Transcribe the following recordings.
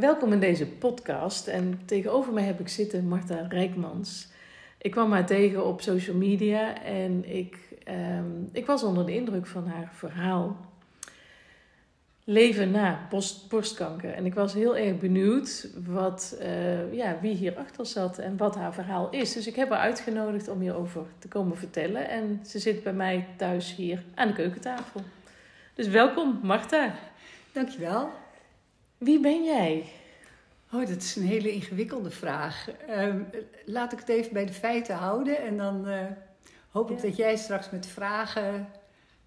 Welkom in deze podcast. En tegenover mij heb ik zitten Marta Rijkmans. Ik kwam haar tegen op social media en ik, ehm, ik was onder de indruk van haar verhaal. Leven na borst, borstkanker. En ik was heel erg benieuwd wat, uh, ja, wie hierachter zat en wat haar verhaal is. Dus ik heb haar uitgenodigd om hierover te komen vertellen. En ze zit bij mij thuis hier aan de keukentafel. Dus welkom, Marta. Dankjewel. Wie ben jij? Oh, dat is een hele ingewikkelde vraag. Uh, laat ik het even bij de feiten houden en dan uh, hoop ik dat jij straks met vragen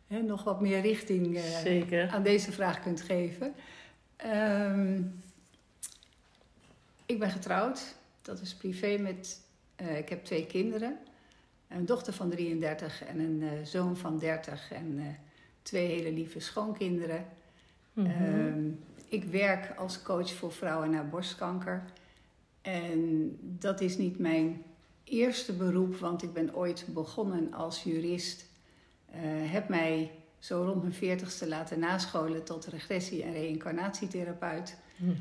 hè, nog wat meer richting uh, aan deze vraag kunt geven. Uh, ik ben getrouwd, dat is privé met. eh, ik heb twee kinderen: een dochter van 33 en een eh, zoon van 30 en eh, twee hele lieve schoonkinderen. Mhm. Ehm, ik werk als coach voor vrouwen na borstkanker. En dat is niet mijn eerste beroep, want ik ben ooit begonnen als jurist. Eh, heb mij zo rond mijn veertigste laten nascholen tot regressie- en reïncarnatietherapeut. Mhm.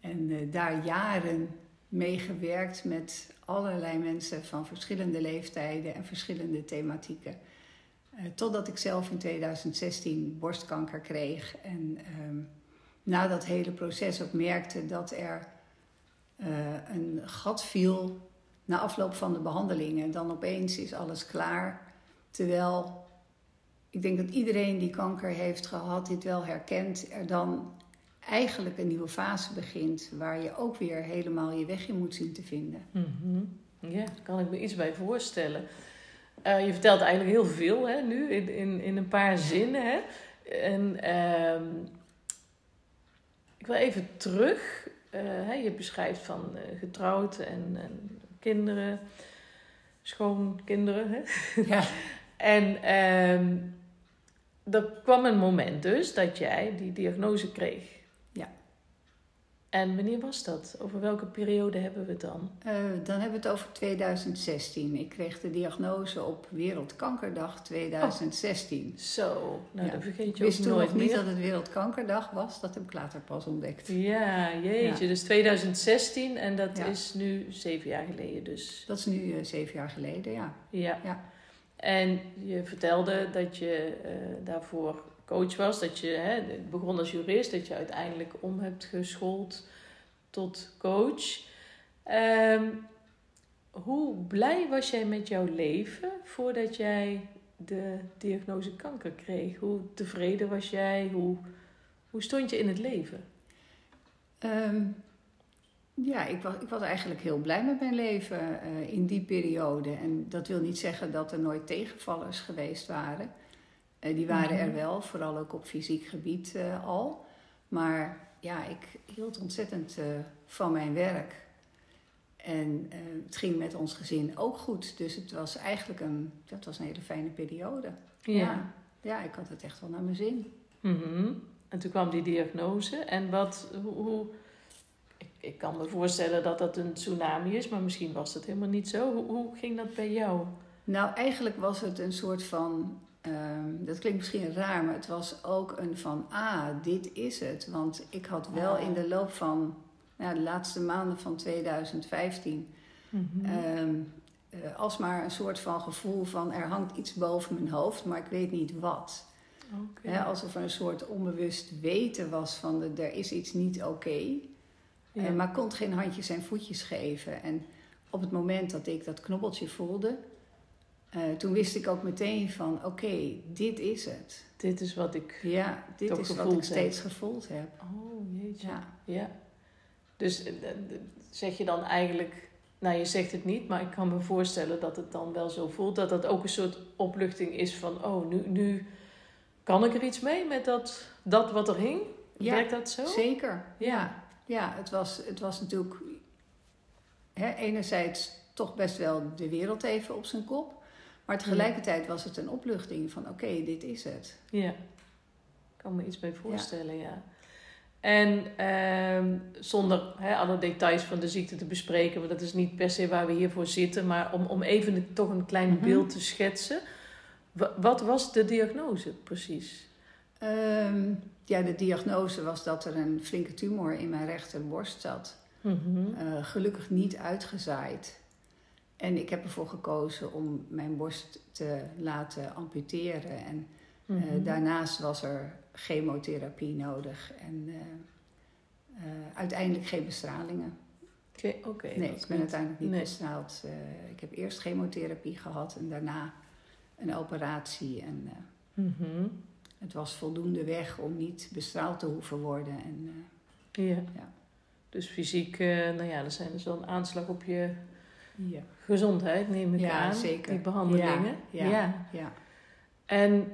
En eh, daar jaren mee gewerkt met allerlei mensen van verschillende leeftijden en verschillende thematieken. Eh, totdat ik zelf in 2016 borstkanker kreeg. En ehm, na dat hele proces ook merkte dat er eh, een gat viel na afloop van de behandelingen. Dan opeens is alles klaar. Terwijl ik denk dat iedereen die kanker heeft gehad dit wel herkent. Er dan eigenlijk een nieuwe fase begint waar je ook weer helemaal je weg in moet zien te vinden. Mhm. Ja, daar kan ik me iets bij voorstellen. Eh, je vertelt eigenlijk heel veel hè, nu in, in, in een paar zinnen. Hè? En ehm, ik wil even terug. Eh, je beschrijft van eh, getrouwd en, en kinderen, schoonkinderen. Hè? Ja. En ehm, er kwam een moment dus dat jij die diagnose kreeg. En wanneer was dat? Over welke periode hebben we het dan? Eh, dan hebben we het over 2016. Ik kreeg de diagnose op Wereldkankerdag 2016. Zo, nou Ja. dan vergeet je ook wist toen nooit nog niet meer. dat het Wereldkankerdag was. Dat heb ik later pas ontdekt. Ja, jeetje. Dus 2016 en dat Ja. is nu zeven jaar geleden dus. Dat is nu eh, zeven jaar geleden, ja. Ja. Ja. En je vertelde dat je eh, daarvoor coach was. Dat je hè, begon als jurist. Dat je uiteindelijk om hebt geschoold tot coach. Ehm, hoe blij was jij met jouw leven voordat jij de diagnose kanker kreeg? Hoe tevreden was jij? Hoe, hoe stond je in het leven? Ehm, ja, ik was, ik was eigenlijk heel blij met mijn leven eh, in die periode. En dat wil niet zeggen dat er nooit tegenvallers geweest waren. Eh, die waren Mhm. er wel, vooral ook op fysiek gebied eh, al. Maar ja, ik hield ontzettend eh, van mijn werk. En het ging met ons gezin ook goed. Dus het was eigenlijk een, dat was een hele fijne periode. Ja. ja, ik had het echt wel naar mijn zin. Mhm. En toen kwam die diagnose. En wat, hoe, hoe- ik, ik kan me voorstellen dat dat een tsunami is, maar misschien was het helemaal niet zo. Hoe, hoe ging dat bij jou? Nou, eigenlijk was het een soort van. Ehm, dat klinkt misschien raar, maar het was ook een van. Ah, dit is het. Want ik had wel in de loop van. Nou, de laatste maanden van 2015. Mhm. ehm, eh, alsmaar een soort van gevoel van. Er hangt iets boven mijn hoofd, maar ik weet niet wat. Hè, alsof er een soort onbewust weten was van. De, er is iets niet oké. Ja. Eh, maar kon geen handjes en voetjes geven. En op het moment dat ik dat knobbeltje voelde, eh, toen wist ik ook meteen van oké, dit is het. Dit is wat ik. Ja, dit is wat ik steeds gevoeld heb. Oh jeetje. Ja. Ja. Dus eh, zeg je dan eigenlijk. Nou, je zegt het niet, maar ik kan me voorstellen dat het dan wel zo voelt. Dat dat ook een soort opluchting is van: oh, nu, nu kan ik er iets mee met dat, dat wat er hing. Ja, Werkt dat zo? Zeker. Ja. Ja, ja het, was, het was natuurlijk hè, enerzijds toch best wel de wereld even op zijn kop. Maar tegelijkertijd was het een opluchting van oké, dit is het. Ja, ik kan me iets bij voorstellen, ja. En ehm, zonder hè, alle details van de ziekte te bespreken, want dat is niet per se waar we hiervoor zitten, maar om, om even toch een klein Mhm. beeld te schetsen. Wa- wat was de diagnose precies? Ehm, ja, de diagnose was dat er een flinke tumor in mijn rechterborst zat. Mhm. Eh, gelukkig niet uitgezaaid. En ik heb ervoor gekozen om mijn borst te laten amputeren. En eh, Mhm. daarnaast was er chemotherapie nodig en eh, eh, uiteindelijk geen bestralingen. Oké, oké, nee, ik ben uiteindelijk niet nee. bestraald. Ik heb eerst chemotherapie gehad en daarna een operatie. En Mhm. het was voldoende weg om niet bestraald te hoeven worden. En, Ja. Ja. Dus fysiek, nou ja, dat zijn dus wel een aanslag op je ja. gezondheid, neem ik Ja, aan. zeker. Die behandelingen. Ja, ja. ja. En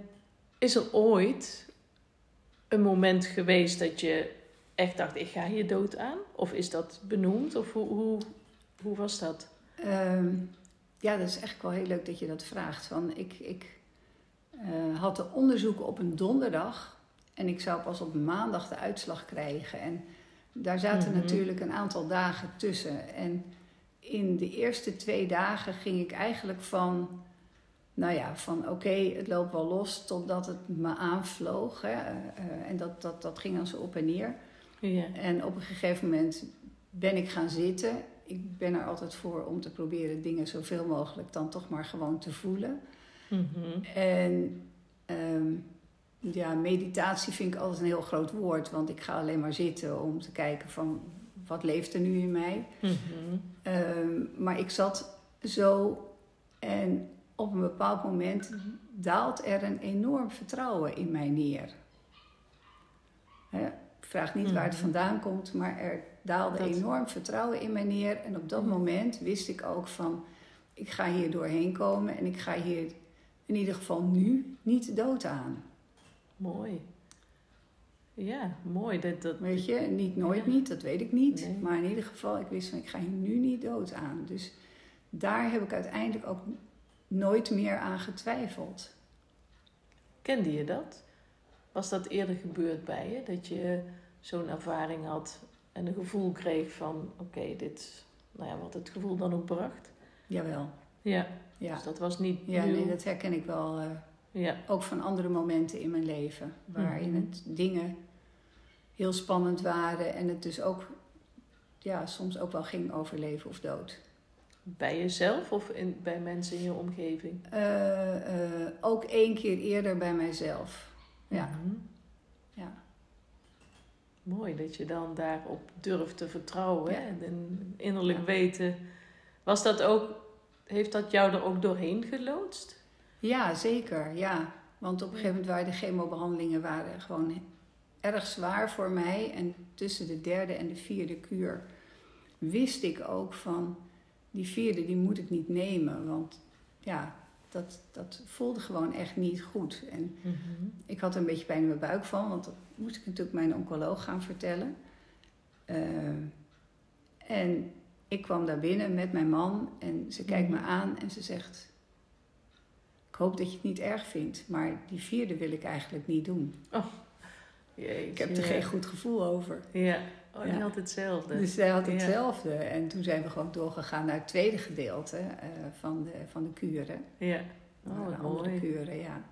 is er ooit een moment geweest dat je echt dacht, ik ga hier dood aan? Of is dat benoemd? Of hoe, hoe, hoe was dat? Ehm, ja, dat is eigenlijk wel heel leuk dat je dat vraagt. Want ik ik eh, had de onderzoeken op een donderdag en ik zou pas op maandag de uitslag krijgen. En daar zaten Mhm. natuurlijk een aantal dagen tussen. En in de eerste twee dagen ging ik eigenlijk van, nou ja, van oké, het loopt wel los, totdat het me aanvloog. Hè. Eh, eh, en dat, dat, dat ging dan zo op en neer. Ja. En op een gegeven moment ben ik gaan zitten. Ik ben er altijd voor om te proberen dingen zoveel mogelijk dan toch maar gewoon te voelen. Mhm. En ehm, ja, meditatie vind ik altijd een heel groot woord, want ik ga alleen maar zitten om te kijken van wat leeft er nu in mij. Mhm. Ehm, maar ik zat zo en op een bepaald moment daalt er een enorm vertrouwen in mij neer. Hè, ik vraag niet waar het Mhm. vandaan komt, maar er daalde Dat- enorm vertrouwen in mij neer. En op dat Mhm. moment wist ik ook van, ik ga hier doorheen komen en ik ga hier in ieder geval nu niet dood aan. Mooi. Ja, mooi. Dat, dat, Weet je, niet nooit Ja. niet, dat weet ik niet. Nee. Maar in ieder geval, ik wist van, ik ga hier nu niet dood aan. Dus daar heb ik uiteindelijk ook nooit meer aan getwijfeld. Kende je dat? Was dat eerder gebeurd bij je? Dat je zo'n ervaring had en een gevoel kreeg van... Oké, dit... Nou ja, wat het gevoel dan ook bracht. Jawel, Ja, ja. dus dat was niet Ja, nieuw. nee, dat herken ik wel. eh, Ja, ook van andere momenten in mijn leven. Waarin Mhm. het dingen heel spannend waren. En het dus ook ja, soms ook wel ging over leven of dood. bij jezelf of in, bij mensen in je omgeving? Eh, eh, ook één keer eerder bij mijzelf. Ja, Mhm. ja. Mooi dat je dan daarop durft te vertrouwen Ja. hè? en innerlijk Ja. weten. Was dat ook, heeft dat jou er ook doorheen geloodst? ja zeker. Ja. Want op een gegeven moment waren de chemobehandelingen waren gewoon erg zwaar voor mij. En tussen de derde en de vierde kuur wist ik ook van... die vierde die moet ik niet nemen. Want ja, dat, dat voelde gewoon echt niet goed. En ik had er een beetje pijn in mijn buik van, want dat moest ik natuurlijk mijn oncoloog gaan vertellen. Eh, en ik kwam daar binnen met mijn man en ze kijkt me Mhm. aan en ze zegt: Ik hoop dat je het niet erg vindt, maar die vierde wil ik eigenlijk niet doen. Jeetje. Ik heb er geen goed gevoel over. Ja, oh, die Ja. had hetzelfde. Dus zij had Ja. hetzelfde. En toen zijn we gewoon doorgegaan naar het tweede gedeelte eh, van, de, van de kuren. Ja, Naar oh, de andere mooi. kuren, ja.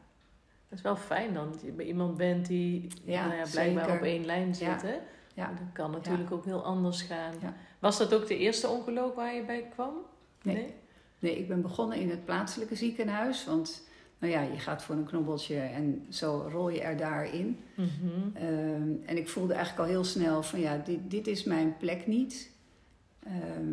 Dat is wel fijn dan, dat je bij iemand bent die Ja, nou ja, blijkbaar zeker. op één lijn zit. Ja. Hè? Ja. Dat kan natuurlijk ook heel anders gaan. Was dat ook de eerste oncoloog waar je bij kwam? Nee. Nee, ik ben begonnen in het plaatselijke ziekenhuis. Want nou ja, je gaat voor een knobbeltje en zo rol je er daarin. Mhm. Ehm, en ik voelde eigenlijk al heel snel van ja, dit, dit is mijn plek niet. Ehm,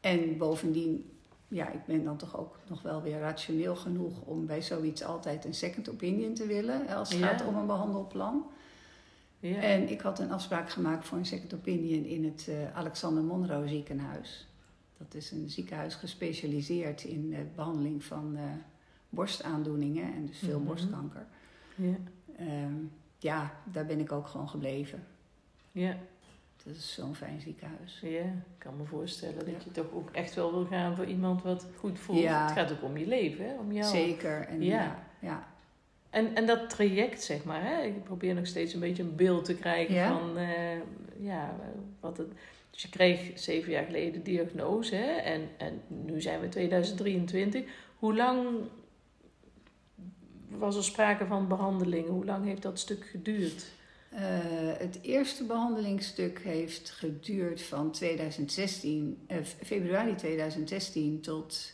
en bovendien, ja, ik ben dan toch ook nog wel weer rationeel genoeg om bij zoiets altijd een second opinion te willen. Als het Ja. gaat om een behandelplan. Ja. En ik had een afspraak gemaakt voor een second opinion in het eh, Alexander Monroe ziekenhuis. Dat is een ziekenhuis gespecialiseerd in de behandeling van eh, borstaandoeningen en dus veel Mhm. borstkanker. ja. Ehm, ja, daar ben ik ook gewoon gebleven. Ja. Dat is zo'n fijn ziekenhuis. ja, ik kan me voorstellen dat Ja. je toch ook echt wel wil gaan voor iemand wat goed voelt. Ja. Het gaat ook om je leven, hè? om jou. Zeker. En, Ja. ja. Ja, En, en dat traject, zeg maar, hè? ik probeer nog steeds een beetje een beeld te krijgen van eh, ja, wat het. Dus je kreeg zeven jaar geleden diagnose hè? En, en nu zijn we 2023. Hoe lang was er sprake van behandelingen? Hoe lang heeft dat stuk geduurd? Uh, het eerste behandelingsstuk heeft geduurd van 2016, uh, februari 2016 tot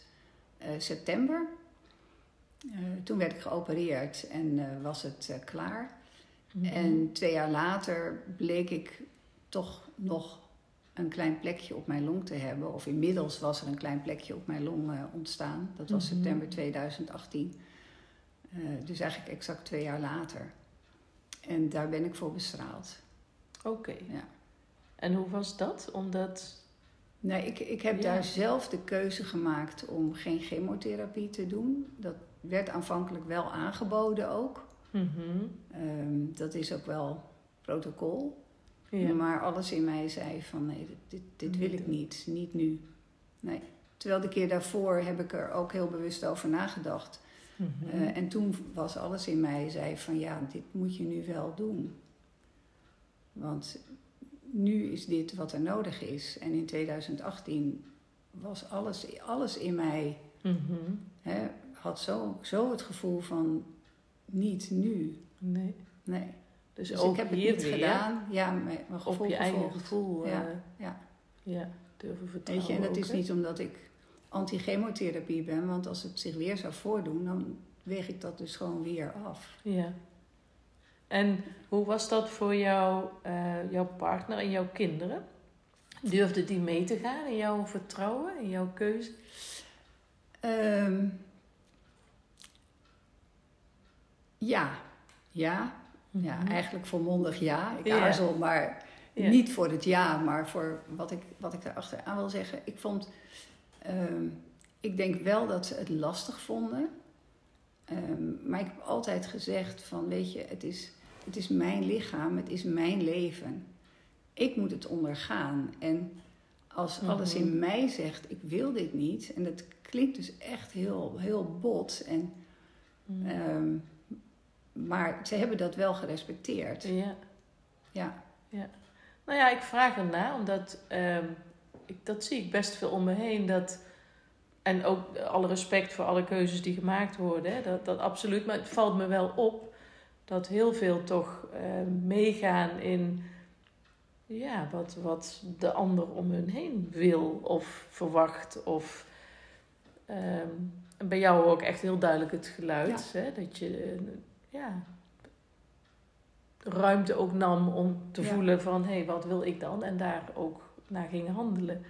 uh, september. toen werd ik geopereerd en was het klaar. Mm -hmm. En twee jaar later bleek ik toch nog een klein plekje op mijn long te hebben. Of inmiddels was er een klein plekje op mijn long ontstaan. Dat was mm -hmm. september 2018. Dus eigenlijk exact twee jaar later. En daar ben ik voor bestraald. Oké. Ja. En hoe was dat? Omdat. Nee, ik, ik heb daar zelf de keuze gemaakt om geen chemotherapie te doen. Dat werd aanvankelijk wel aangeboden ook. Mm -hmm. dat is ook wel protocol. Ja. Maar alles in mij zei van nee, dit, dit wil ik niet, niet nu. Nee. Terwijl de keer daarvoor heb ik er ook heel bewust over nagedacht. Mm en toen was alles in mij, zei van ja, dit moet je nu wel doen. Want nu is dit wat er nodig is. En in 2018 was alles, alles in mij, mm hè, had zo, zo het gevoel van niet nu. Nee. Nee. Dus, dus ook ik heb het niet weer, gedaan. Ja, mijn, gevoel Op je eigen gevoel. Ja, uh, ja. ja, durven vertrouwen. Weet je, en dat ook, is niet omdat ik anti-chemotherapie ben, want als het zich weer zou voordoen, dan weeg ik dat dus gewoon weer af. Ja. En hoe was dat voor jou, uh, jouw partner en jouw kinderen? Durfde die mee te gaan in jouw vertrouwen, in jouw keuze? Um, ja, ja. Ja, mhm. eigenlijk volmondig ja. Ik aarzel, maar niet voor het ja, maar voor wat ik, wat ik aan wil zeggen. Ik vond, um, ik denk wel dat ze het lastig vonden. Um, maar ik heb altijd gezegd van, weet je, het is, het is mijn lichaam, het is mijn leven. Ik moet het ondergaan. En als alles in mhm. mij zegt, ik wil dit niet, en dat klinkt dus echt heel, heel bot. En, mm. um, maar ze hebben dat wel gerespecteerd. Ja. Ja. ja. Nou ja, ik vraag ernaar, omdat um, dat zie ik best veel om me heen. Dat en ook alle respect voor alle keuzes die gemaakt worden. Hè? Dat, dat absoluut. Maar het valt me wel op dat heel veel toch uh, meegaan in ja, wat, wat de ander om hun heen wil of verwacht. Of um, en bij jou ook echt heel duidelijk het geluid. Ja. Hè? Dat je uh, ja, ruimte ook nam om te ja. voelen van hé, hey, wat wil ik dan? En daar ook naar ging handelen.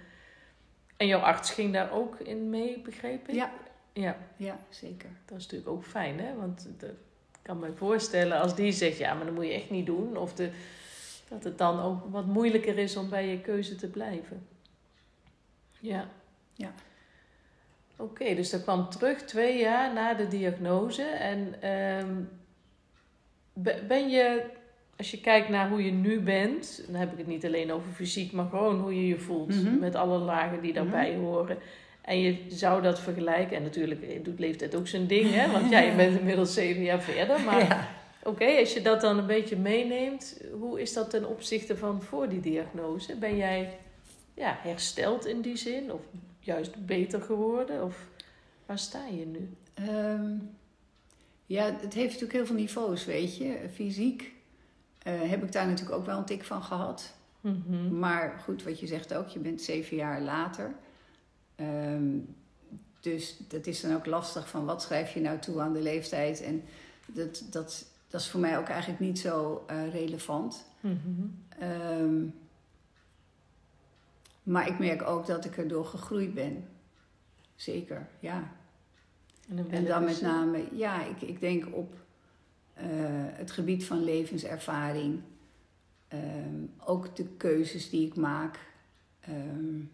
En jouw arts ging daar ook in mee, begrepen? Ja. Ja. Ja, zeker. Dat is natuurlijk ook fijn, hè? Want ik kan me voorstellen als die zegt, ja, maar dat moet je echt niet doen. Of de, dat het dan ook wat moeilijker is om bij je keuze te blijven. Ja. Ja. Oké, okay, dus dat kwam terug twee jaar na de diagnose. En um, ben je als je kijkt naar hoe je nu bent, dan heb ik het niet alleen over fysiek, maar gewoon hoe je je voelt mm -hmm. met alle lagen die daarbij mm -hmm. horen. En je zou dat vergelijken, en natuurlijk doet leeftijd ook zijn ding, hè? want jij bent inmiddels zeven jaar verder. Maar ja. oké, okay, als je dat dan een beetje meeneemt, hoe is dat ten opzichte van voor die diagnose? Ben jij ja, hersteld in die zin, of juist beter geworden? Of waar sta je nu? Um, ja, het heeft natuurlijk heel veel niveaus, weet je. Fysiek uh, heb ik daar natuurlijk ook wel een tik van gehad. Mm -hmm. Maar goed, wat je zegt ook, je bent zeven jaar later. Um, dus dat is dan ook lastig van wat schrijf je nou toe aan de leeftijd. En dat, dat, dat is voor mij ook eigenlijk niet zo uh, relevant. Mm -hmm. um, maar ik merk ook dat ik erdoor gegroeid ben. Zeker, ja. En dan, en dan met name, ja, ik, ik denk op uh, het gebied van levenservaring. Um, ook de keuzes die ik maak. Um,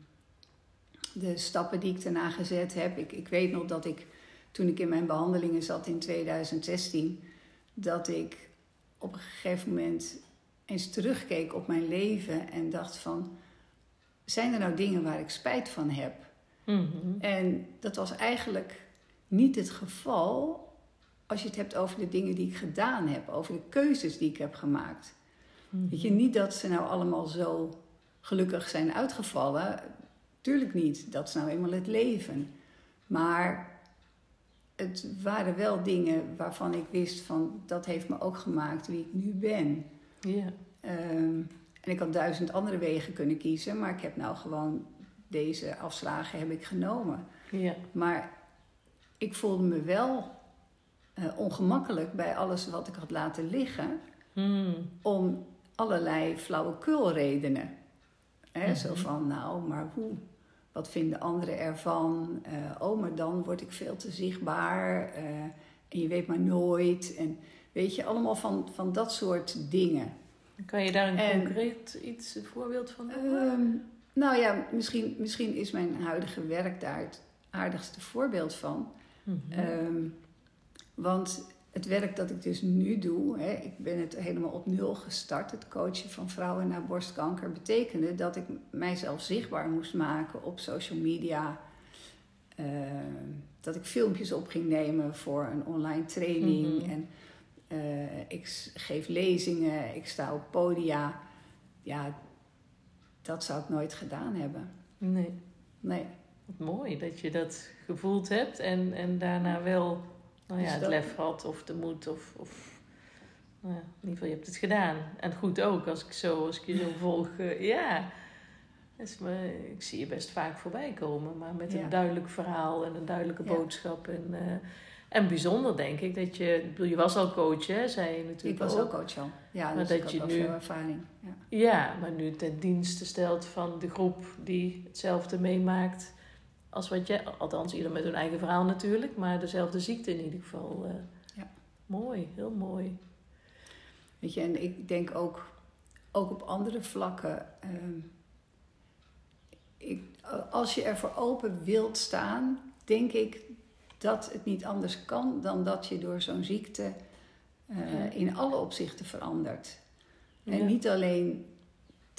de stappen die ik daarna gezet heb. Ik, ik weet nog dat ik toen ik in mijn behandelingen zat in 2016, dat ik op een gegeven moment eens terugkeek op mijn leven en dacht van, zijn er nou dingen waar ik spijt van heb? Mm -hmm. En dat was eigenlijk niet het geval als je het hebt over de dingen die ik gedaan heb, over de keuzes die ik heb gemaakt. Mm Weet je, niet dat ze nou allemaal zo gelukkig zijn uitgevallen. Tuurlijk niet, dat is nou eenmaal het leven. Maar het waren wel dingen waarvan ik wist van dat heeft me ook gemaakt wie ik nu ben. Ja. Ehm, en ik had duizend andere wegen kunnen kiezen, maar ik heb nou gewoon deze afslagen heb ik genomen. Ja. Maar ik voelde me wel eh, ongemakkelijk bij alles wat ik had laten liggen, Hmm. om allerlei flauwekulredenen. Hè, Zo Mhm. van, nou, maar hoe? Wat vinden anderen ervan? Eh, oh, maar dan word ik veel te zichtbaar. eh, en je weet maar nooit. En weet je, allemaal van, van dat soort dingen. Kan je daar een En- concreet iets, een voorbeeld van noemen? Ehm, nou ja, misschien, misschien is mijn huidige werk daar het aardigste voorbeeld van. Mhm. Ehm, want het werk dat ik dus nu doe, hè, ik ben het helemaal op nul gestart. Het coachen van vrouwen naar borstkanker betekende dat ik mijzelf zichtbaar moest maken op social media. Ehm, dat ik filmpjes op ging nemen voor een online training. Mhm. En eh, ik geef lezingen, ik sta op podia. Ja, dat zou ik nooit gedaan hebben. Nee. Nee. Wat mooi dat je dat gevoeld hebt en, en daarna wel nou ja, Dus het dat- lef had of de moed of, of nou ja, in ieder geval je hebt het gedaan. En goed ook als ik zo, als ik je zo volg, eh, ja. Dus, maar, ik zie je best vaak voorbij komen, maar met Ja. een duidelijk verhaal en een duidelijke Ja. boodschap. En, eh, en bijzonder denk ik dat je, je was al coach hè, zei je natuurlijk Ik was ook. coach al. Ja, Maar dus dat je nu- veel ervaring. Ja. Ja, maar nu ten dienste stelt van de groep die hetzelfde meemaakt als wat jij, althans ieder met hun eigen verhaal natuurlijk, maar dezelfde ziekte in ieder geval. eh. Ja. Mooi, heel mooi. Weet je, en ik denk ook, ook op andere vlakken. ehm, ik, als je ervoor open wilt staan, denk ik dat het niet anders kan dan dat je door zo'n ziekte eh, Ja. in alle opzichten verandert. En niet alleen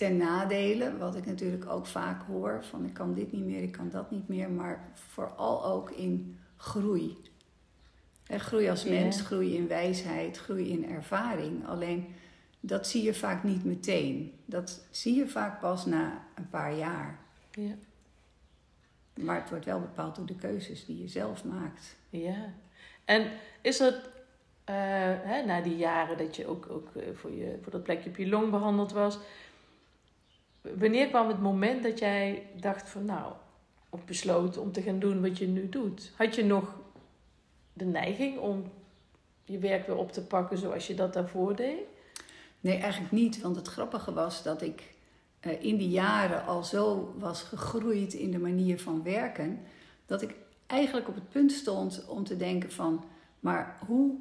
ten nadele, wat ik natuurlijk ook vaak hoor, van ik kan dit niet meer, ik kan dat niet meer, maar vooral ook in groei. Hè, groei als Ja. mens, groei in wijsheid, groei in ervaring. Alleen dat zie je vaak niet meteen. Dat zie je vaak pas na een paar jaar. Ja. Maar het wordt wel bepaald door de keuzes die je zelf maakt. ja. En is het, eh, hè, na die jaren dat je ook, ook eh, voor, je, voor dat plekje op je long behandeld was, wanneer kwam het moment dat jij dacht van nou, of besloot om te gaan doen wat je nu doet? Had je nog de neiging om je werk weer op te pakken zoals je dat daarvoor deed? Nee, eigenlijk niet. Want het grappige was dat ik eh, in die jaren al zo was gegroeid in de manier van werken, dat ik eigenlijk op het punt stond om te denken van, maar hoe,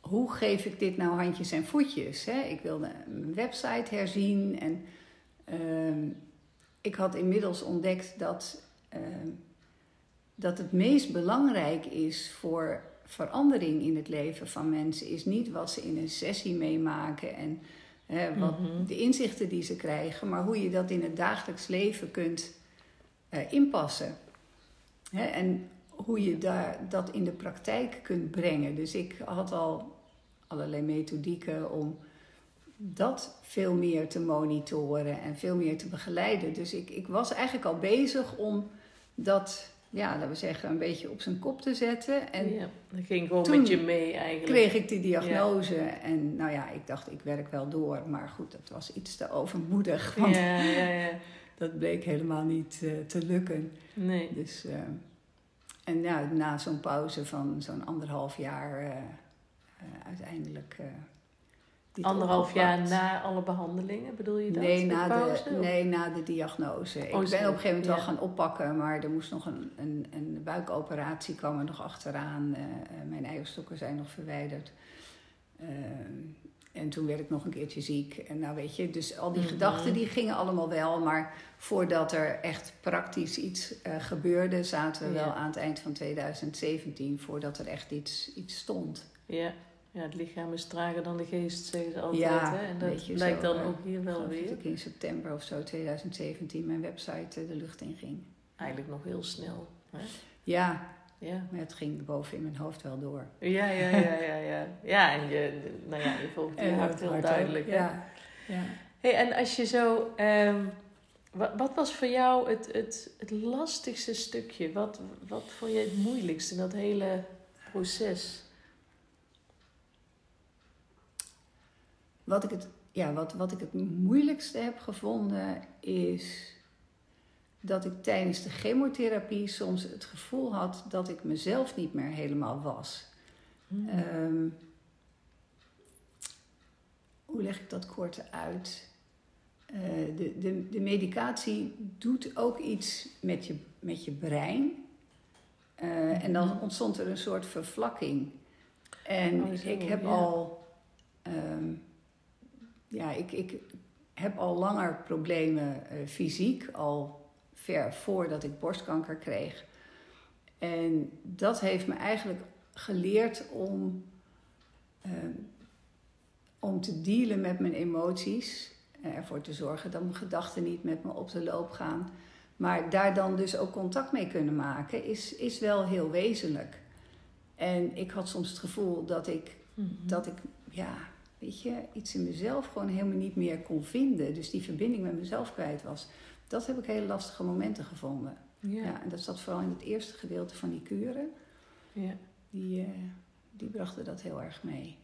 hoe geef ik dit nou handjes en voetjes? Hè? Ik wilde mijn website herzien en ik had inmiddels ontdekt dat, ehm, dat het meest belangrijk is voor verandering in het leven van mensen is niet wat ze in een sessie meemaken en hè, wat Mhm. de inzichten die ze krijgen, maar hoe je dat in het dagelijks leven kunt eh, inpassen. Hè, en hoe je daar, dat in de praktijk kunt brengen. Dus ik had al allerlei methodieken om dat veel meer te monitoren en veel meer te begeleiden. Dus ik, ik was eigenlijk al bezig om dat, ja, laten we zeggen, een beetje op zijn kop te zetten. En ja, dat ging gewoon toen met je mee eigenlijk. kreeg ik die diagnose. En nou ja, ik dacht, ik werk wel door. Maar goed, dat was iets te overmoedig. Want Ja, ja, ja. dat bleek helemaal niet eh, te lukken. Nee. Dus, eh, en ja, na zo'n pauze van zo'n anderhalf jaar, eh, eh, uiteindelijk. Eh, Anderhalf jaar na alle behandelingen, bedoel je dat? Nee, na pauze, de, of? nee, na de diagnose. ik Oh, ben op een gegeven moment wel gaan oppakken, maar er moest nog een, een, een buikoperatie kwam er nog achteraan. Eh, eh, mijn eierstokken zijn nog verwijderd. Ehm, en toen werd ik nog een keertje ziek. En nou weet je, dus al die Mhm. gedachten die gingen allemaal wel. Maar voordat er echt praktisch iets eh, gebeurde, zaten we Ja. wel aan het eind van 2017 voordat er echt iets, iets stond. Ja. Ja, het lichaam is trager dan de geest, zeggen ze altijd. Ja, hè? En dat blijkt zo, dan ook hier wel weer. dat ik in september of zo 2017 mijn website eh, de lucht in ging. Eigenlijk nog heel snel. Hè? Ja, Ja. maar het ging boven in mijn hoofd wel door. Ja, ja, ja, ja, ja. Ja, en je, nou ja, je volgt je hart heel ook, duidelijk. Ja. ja. Hey, en als je zo, ehm, Wat, wat was voor jou het, het, het lastigste stukje? Wat, wat vond je het moeilijkste in dat hele proces? Wat ik het, ja, wat, wat ik het moeilijkste heb gevonden is dat ik tijdens de chemotherapie soms het gevoel had dat ik mezelf niet meer helemaal was. Hmm. Ehm, hoe leg ik dat kort uit? Eh, de, de, de medicatie doet ook iets met je, met je brein. Eh, en dan Mhm. ontstond er een soort vervlakking. En Oh, zo, ik heb ja. al. ehm, ja, ik, ik heb al langer problemen eh, fysiek, al ver voordat ik borstkanker kreeg. En dat heeft me eigenlijk geleerd om, ehm, om te dealen met mijn emoties. En ervoor te zorgen dat mijn gedachten niet met me op de loop gaan. Maar daar dan dus ook contact mee kunnen maken, is, is wel heel wezenlijk. En ik had soms het gevoel dat ik Mhm. dat ik, ja, weet je, iets in mezelf gewoon helemaal niet meer kon vinden. Dus die verbinding met mezelf kwijt was. Dat heb ik hele lastige momenten gevonden. Ja. Ja, en dat zat vooral in het eerste gedeelte van die kuren. ja. Die, eh, die brachten dat heel erg mee.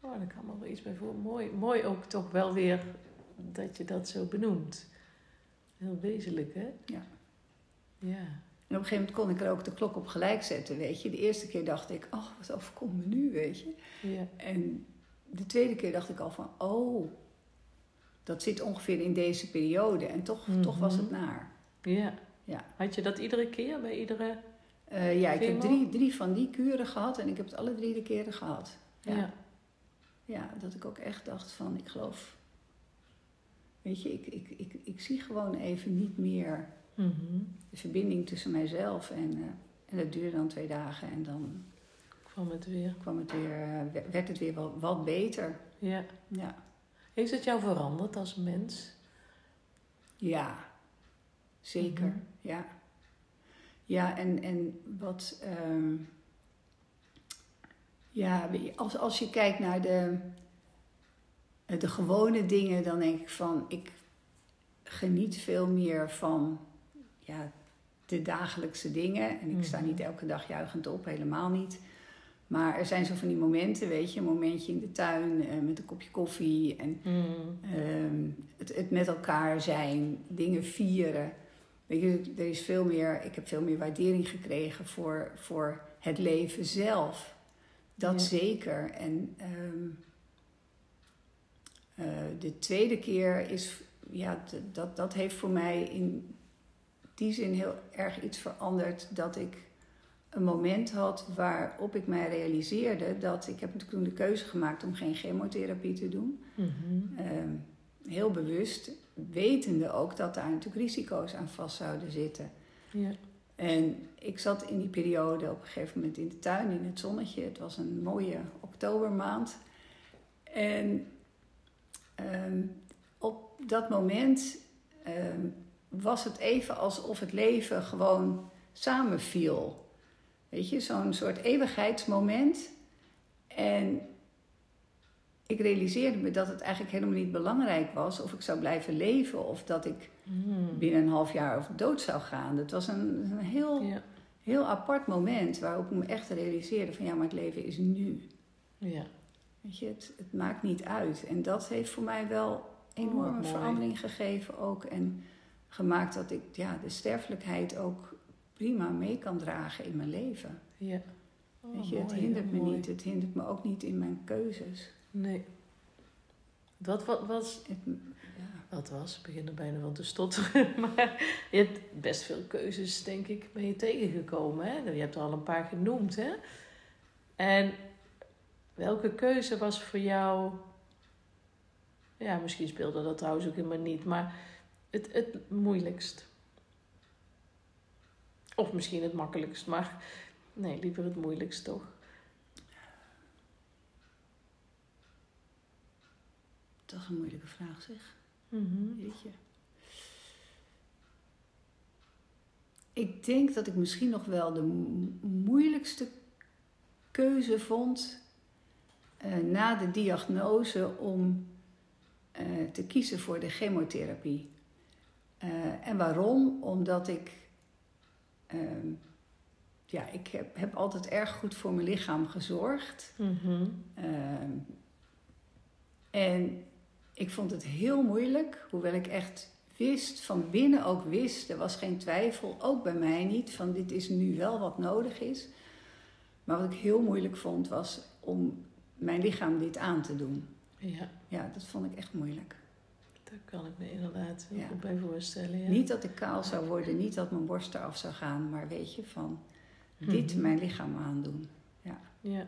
Oh, daar kan me wel iets bij voor. Mooi, mooi ook toch wel weer dat je dat zo benoemt. Heel wezenlijk, hè? Ja. Ja. En op een gegeven moment kon ik er ook de klok op gelijk zetten, weet je. De eerste keer dacht ik, oh, wat overkomt me nu, weet je. Ja. En de tweede keer dacht ik al van, oh, dat zit ongeveer in deze periode. En toch, toch was het Mhm. naar. Ja. Ja. Had je dat iedere keer bij iedere... Eh, ja, ik heb drie, drie van die kuren gehad en ik heb het alle drie de keren gehad. Ja. Ja. Ja, dat ik ook echt dacht van, ik geloof... Weet je, ik, ik, ik, ik zie gewoon even niet meer Mhm. de verbinding tussen mijzelf en... eh, en dat duurde dan twee dagen en dan Kwam het weer. kwam het weer, eh, werd het weer wat, wat beter. Ja. Ja, Heeft het jou veranderd als mens? ja zeker. Mhm. Ja, ja en, en wat... ehm, ja, als, als je kijkt naar de, de gewone dingen, dan denk ik van... Ik geniet veel meer van ja, de dagelijkse dingen. En ik sta Mhm. niet elke dag juichend op, helemaal niet. Maar er zijn zo van die momenten, weet je, een momentje in de tuin eh, met een kopje koffie en Mhm. ehm, het, het met elkaar zijn, dingen vieren. Weet je, er is veel meer, ik heb veel meer waardering gekregen voor, voor het leven zelf. Dat Ja. zeker. En ehm, eh, de tweede keer is, ja, dat, dat heeft voor mij in die zin heel erg iets veranderd. Dat ik een moment had waarop ik mij realiseerde dat ik heb natuurlijk toen de keuze gemaakt om geen chemotherapie te doen. Mhm. Ehm, heel bewust, wetende ook dat daar natuurlijk risico's aan vast zouden zitten. Ja. En ik zat in die periode op een gegeven moment in de tuin, in het zonnetje. Het was een mooie oktobermaand. En ehm, op dat moment ehm, was het even alsof het leven gewoon samenviel. Weet je, zo'n soort eeuwigheidsmoment. En ik realiseerde me dat het eigenlijk helemaal niet belangrijk was of ik zou blijven leven of dat ik Mhm. binnen een half jaar over dood zou gaan. Het was een, een heel, Ja. heel apart moment waarop ik me echt realiseerde van ja, maar het leven is nu. Ja. Weet je, het, het maakt niet uit. En dat heeft voor mij wel Oh, enorme verandering gegeven ook. En gemaakt dat ik ja, de sterfelijkheid ook prima mee kan dragen in mijn leven. Ja. Oh, Weet je, het mooi, hindert me mooi. niet. Het hindert me ook niet in mijn keuzes. Nee. Wat, wat was... Het, ja. Wat was? Ik begin er bijna van te stotteren. Maar je hebt best veel keuzes, denk ik, ben je tegengekomen. Hè? Je hebt er al een paar genoemd, hè? En welke keuze was voor jou... Ja, misschien speelde dat trouwens ook helemaal niet. Maar het, het moeilijkst. Of misschien het makkelijkst, maar... Nee, liever het moeilijkst, toch? Dat is een moeilijke vraag, zeg. Mhm. Weet je. Ik denk dat ik misschien nog wel de mo- moeilijkste keuze vond eh, na de diagnose om eh, te kiezen voor de chemotherapie. Eh, en waarom? Omdat ik, ehm, ja, ik heb, heb altijd erg goed voor mijn lichaam gezorgd. Mhm. Ehm, en ik vond het heel moeilijk, hoewel ik echt wist, van binnen ook wist, er was geen twijfel, ook bij mij niet, van dit is nu wel wat nodig is. Maar wat ik heel moeilijk vond, was om mijn lichaam dit aan te doen. Ja, Ja, dat vond ik echt moeilijk. Daar kan ik me inderdaad heel Ja. goed bij voorstellen. Ja. Niet dat ik kaal zou worden, niet dat mijn borst eraf zou gaan, maar weet je, van dit Mhm. mijn lichaam aandoen. Ja.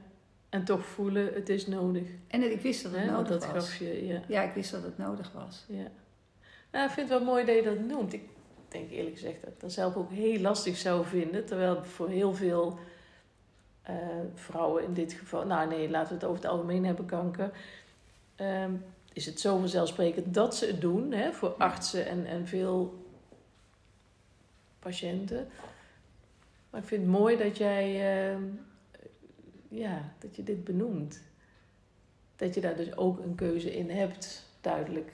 En toch voelen, het is nodig. En ik wist dat het nodig dat was. ja. Ja, ik wist dat het nodig was. ja. Nou, ik vind het wel mooi dat je dat noemt. Ik denk eerlijk gezegd dat ik dat zelf ook heel lastig zou vinden. Terwijl voor heel veel eh, vrouwen in dit geval... Nou nee, laten we het over het algemeen hebben, kanker. Ehm, is het zo vanzelfsprekend dat ze het doen. Hè, voor artsen en, en veel patiënten. Maar ik vind het mooi dat jij... ehm, ja, dat je dit benoemt. Dat je daar dus ook een keuze in hebt, duidelijk.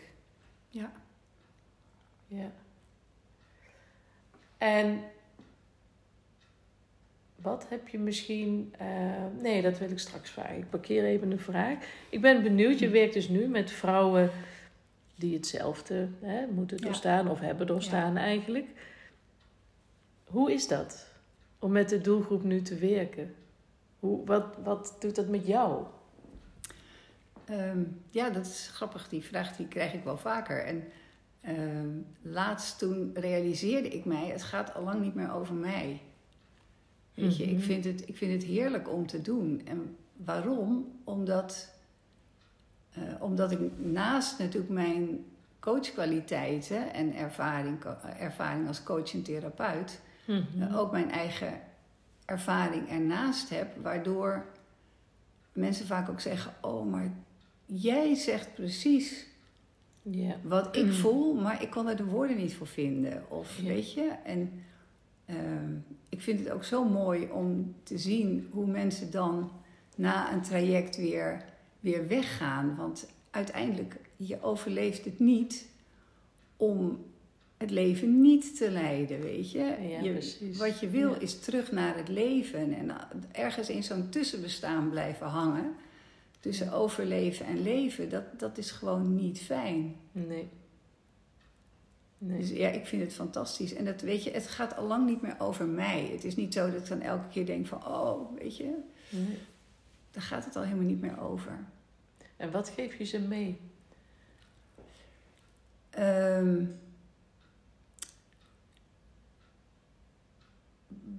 Ja. Ja. En wat heb je misschien. eh, nee, dat wil ik straks vragen. Ik parkeer even een vraag. Ik ben benieuwd, je werkt dus nu met vrouwen die hetzelfde hè, moeten Ja. doorstaan of hebben doorstaan eigenlijk. Hoe is dat om met de doelgroep nu te werken? Hoe, wat, wat doet dat met jou? Ehm, ja, dat is grappig. Die vraag die krijg ik wel vaker. En ehm, laatst toen realiseerde ik mij, het gaat al lang niet meer over mij. Weet je, Mhm. ik, vind het, ik vind het heerlijk om te doen. En waarom? Omdat, eh, omdat ik naast natuurlijk mijn coachkwaliteiten en ervaring, ervaring als coach en therapeut, eh, ook mijn eigen ervaring ernaast heb, waardoor mensen vaak ook zeggen: Oh, maar jij zegt precies wat ik Mm. voel, maar ik kon er de woorden niet voor vinden. Of weet je, en ehm, ik vind het ook zo mooi om te zien hoe mensen dan na een traject weer, weer weggaan. Want uiteindelijk, je overleeft het niet om het leven niet te leiden, weet je. Ja, je precies. Wat je wil Ja. is terug naar het leven en ergens in zo'n tussenbestaan blijven hangen. Tussen overleven en leven, dat, dat is gewoon niet fijn. Nee. Nee. Dus ja, ik vind het fantastisch. En dat weet je, het gaat al lang niet meer over mij. Het is niet zo dat ik dan elke keer denk van, oh, weet je, nee. daar gaat het al helemaal niet meer over. En wat geef je ze mee? Ehm,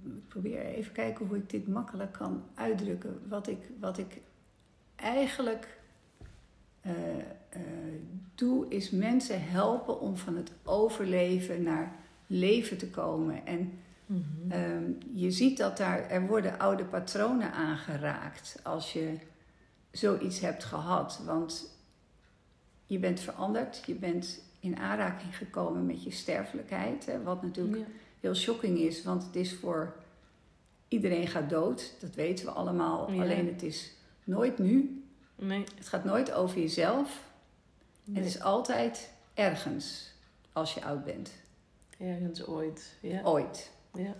ik probeer even kijken hoe ik dit makkelijk kan uitdrukken. Wat ik, wat ik eigenlijk eh, eh, doe, is mensen helpen om van het overleven naar leven te komen. En Mhm. Ehm, je ziet dat daar, er worden oude patronen aangeraakt als je zoiets hebt gehad. Want je bent veranderd, je bent in aanraking gekomen met je sterfelijkheid. Hè, wat natuurlijk Ja. heel shocking is, want het is voor iedereen gaat dood. Dat weten we allemaal. Ja. Alleen het is nooit nu. Nee. Het gaat nooit over jezelf. nee. Het is altijd ergens als je oud bent. Ergens ooit. Ja. Ooit. ja.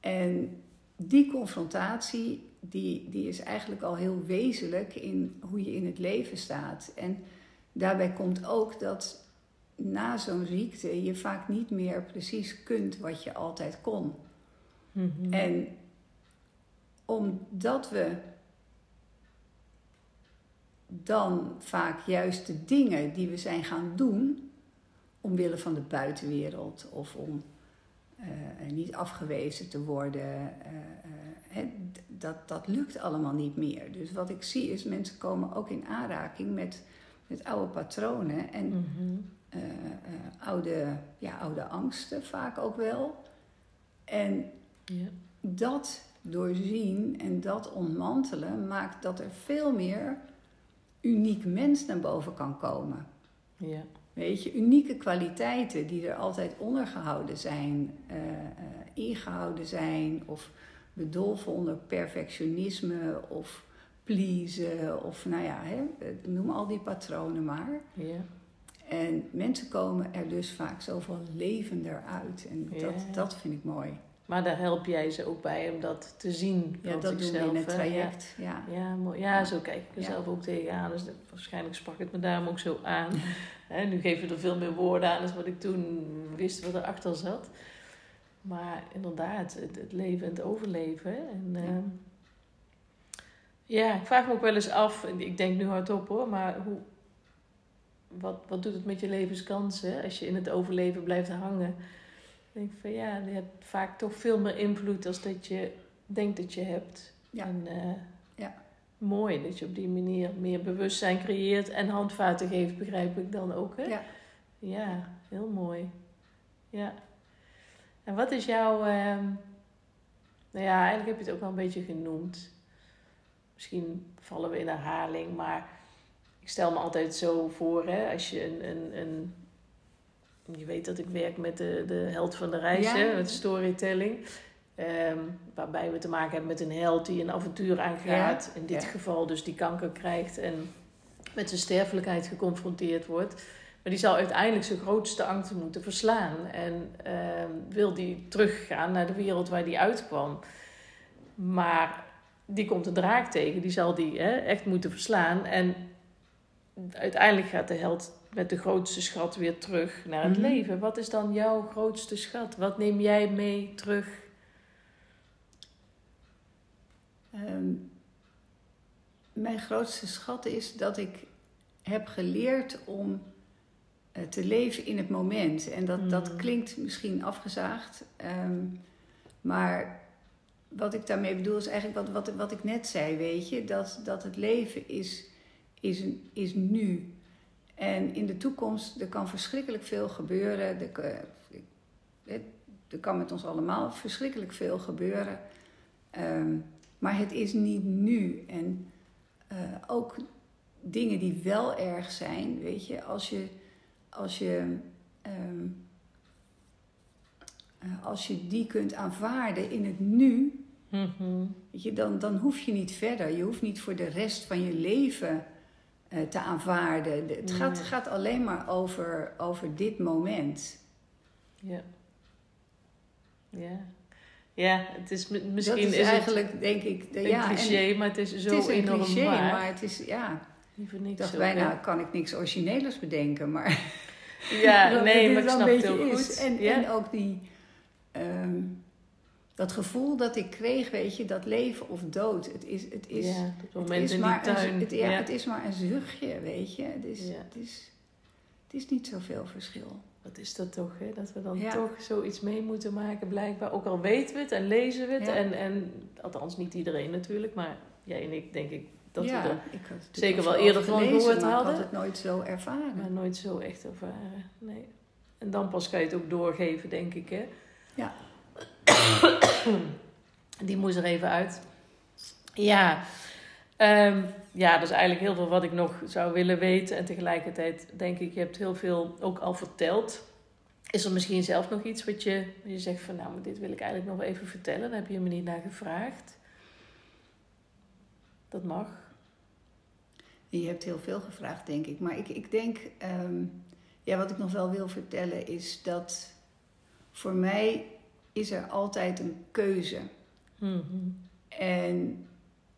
En die confrontatie, die, die is eigenlijk al heel wezenlijk in hoe je in het leven staat. En daarbij komt ook dat na zo'n ziekte je vaak niet meer precies kunt wat je altijd kon. Mhm. En omdat we dan vaak juist de dingen die we zijn gaan doen, omwille van de buitenwereld of om eh, niet afgewezen te worden, eh, eh, dat, dat lukt allemaal niet meer. Dus wat ik zie is, mensen komen ook in aanraking met, met oude patronen en Mhm. oude, ja, oude angsten vaak ook wel. En Ja. dat doorzien en dat ontmantelen maakt dat er veel meer uniek mens naar boven kan komen. Ja. Weet je, unieke kwaliteiten die er altijd ondergehouden zijn, eh, eh, ingehouden zijn, of bedolven onder perfectionisme of pleasen, of nou ja, hè, noem al die patronen maar. Ja. En mensen komen er dus vaak zoveel levender uit. En dat, Ja. dat vind ik mooi. Maar daar help jij ze ook bij om dat te zien. Ja, dat doen we in het traject. Ja. Ja, ja, mooi. ja, zo kijk ik er Ja. zelf ook tegenaan. Dus dat- waarschijnlijk sprak het me daarom ook zo aan. Nu geven we er veel meer woorden aan dan wat ik toen wist wat erachter zat. Maar inderdaad, het, het leven en het overleven. En, Ja. ehm, ja, ik vraag me ook wel eens af, ik denk nu hardop hoor, maar hoe, wat, wat doet het met je levenskansen als je in het overleven blijft hangen? Ik denk van ja, je hebt vaak toch veel meer invloed als dat je denkt dat je hebt. Ja. En, eh, Ja. Mooi dat je op die manier meer bewustzijn creëert en handvaten geeft, begrijp ik dan ook. Hè? Ja. Ja, heel mooi. Ja. En wat is jouw. ehm, nou ja, eigenlijk heb je het ook wel een beetje genoemd. Misschien vallen we in herhaling, maar ik stel me altijd zo voor, hè, als je een. een, een je weet dat ik werk met de, de held van de reis, Ja. hè, met storytelling. Ehm, waarbij we te maken hebben met een held die een avontuur aangaat. In dit ja. geval dus die kanker krijgt en met zijn sterfelijkheid geconfronteerd wordt. Maar die zal uiteindelijk zijn grootste angsten moeten verslaan. En ehm, wil die teruggaan naar de wereld waar die uitkwam. Maar die komt een draak tegen, die zal die hè, echt moeten verslaan. En uiteindelijk gaat de held met de grootste schat weer terug naar het Mhm. leven. Wat is dan jouw grootste schat? Wat neem jij mee terug? Ehm, mijn grootste schat is dat ik heb geleerd om eh, te leven in het moment. En dat, dat Mm. klinkt misschien afgezaagd, ehm, maar wat ik daarmee bedoel is eigenlijk wat, wat, wat ik net zei, weet je, dat, dat het leven is, is, is nu. En in de toekomst, er kan verschrikkelijk veel gebeuren. Er, er kan met ons allemaal verschrikkelijk veel gebeuren. Ehm, maar het is niet nu. En eh, ook dingen die wel erg zijn, weet je, als je, als je, ehm, eh, als je die kunt aanvaarden in het nu, Mhm. weet je, dan, dan hoef je niet verder. Je hoeft niet voor de rest van je leven te aanvaarden. De- het Nee. gaat, gaat alleen maar over, over dit moment. Ja. Ja. Ja, het is mi- misschien dat is, is, eigenlijk, denk ik, de, het een ja, en cliché, maar het is zo het is een enorm cliché, waar. maar het is, ja, ik dacht bijna, kan ik niks origineels bedenken, maar... Ja, nee, maar ik snap het heel goed. En, ja. en ook die, ehm, dat gevoel dat ik kreeg, weet je, dat leven of dood. Het is, het is, ja, het is maar een, het, ja, ja. het is maar een zuchtje, weet je. Het is, het is, het is niet zoveel verschil. Wat is dat toch, hè? Dat we dan toch zoiets mee moeten maken, blijkbaar. Ook al weten we het en lezen we het. En, en, althans, niet iedereen natuurlijk, maar jij en ik denk ik dat we er er zeker wel eerder van gehoord maar ik hadden. had het nooit zo ervaren. maar nooit zo echt ervaren. Nee. En dan pas kan je het ook doorgeven, denk ik, hè? Die moest er even uit. Ja. Ehm, ja, dat is eigenlijk heel veel wat ik nog zou willen weten. En tegelijkertijd denk ik, je hebt heel veel ook al verteld. Is er misschien zelf nog iets wat je, je zegt van nou, dit wil ik eigenlijk nog even vertellen. Daar heb je me niet naar gevraagd. Dat mag. Je hebt heel veel gevraagd, denk ik. Maar ik, ik denk, ehm, ja, wat ik nog wel wil vertellen is dat voor mij is er altijd een keuze. Mhm. En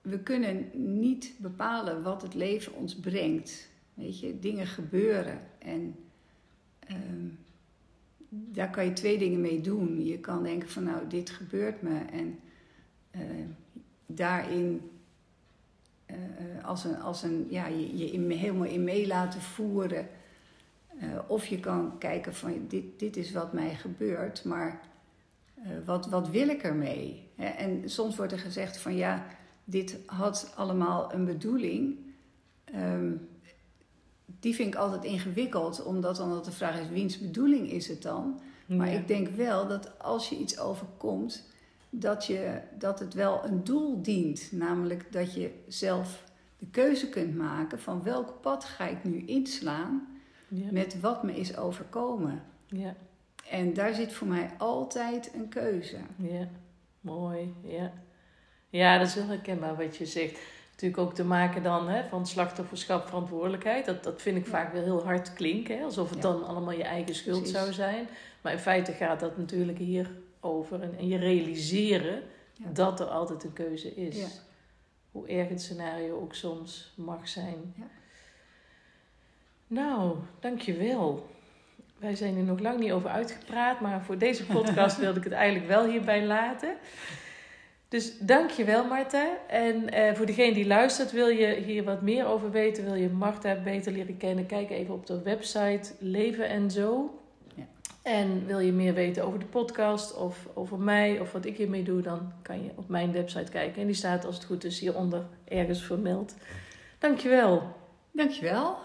we kunnen niet bepalen wat het leven ons brengt. Weet je, dingen gebeuren. En ehm, daar kan je twee dingen mee doen. Je kan denken van nou, dit gebeurt me. En eh, daarin eh, als een, als een, ja, je, je in, helemaal in mee laten voeren. Eh, of je kan kijken van dit, dit is wat mij gebeurt, maar wat, wat wil ik ermee? En soms wordt er gezegd van ja, dit had allemaal een bedoeling. Ehm, die vind ik altijd ingewikkeld, omdat dan de vraag is, wiens bedoeling is het dan? Maar ik denk wel dat als je iets overkomt, dat, je, dat het wel een doel dient. Namelijk dat je zelf de keuze kunt maken van welk pad ga ik nu inslaan Ja. met wat me is overkomen. ja. En daar zit voor mij altijd een keuze. Ja, mooi. Ja. ja, dat is heel herkenbaar wat je zegt. Natuurlijk ook te maken dan hè, van slachtofferschap, verantwoordelijkheid. Dat, dat vind ik vaak wel heel hard klinken, hè, alsof het Ja. dan allemaal je eigen schuld Precies. zou zijn. Maar in feite gaat dat natuurlijk hier over. En, en je realiseren Ja. dat er altijd een keuze is. Hoe erg het scenario ook soms mag zijn. Ja. Nou, dankjewel. Wij zijn er nog lang niet over uitgepraat, maar voor deze podcast wilde ik het eigenlijk wel hierbij laten. Dus dankjewel Marta. En eh, voor degene die luistert, wil je hier wat meer over weten, wil je Marta beter leren kennen, kijk even op de website Leven en Zo. Ja. En wil je meer weten over de podcast of over mij of wat ik hiermee doe, dan kan je op mijn website kijken. En die staat als het goed is hieronder ergens vermeld. Dankjewel. Dankjewel.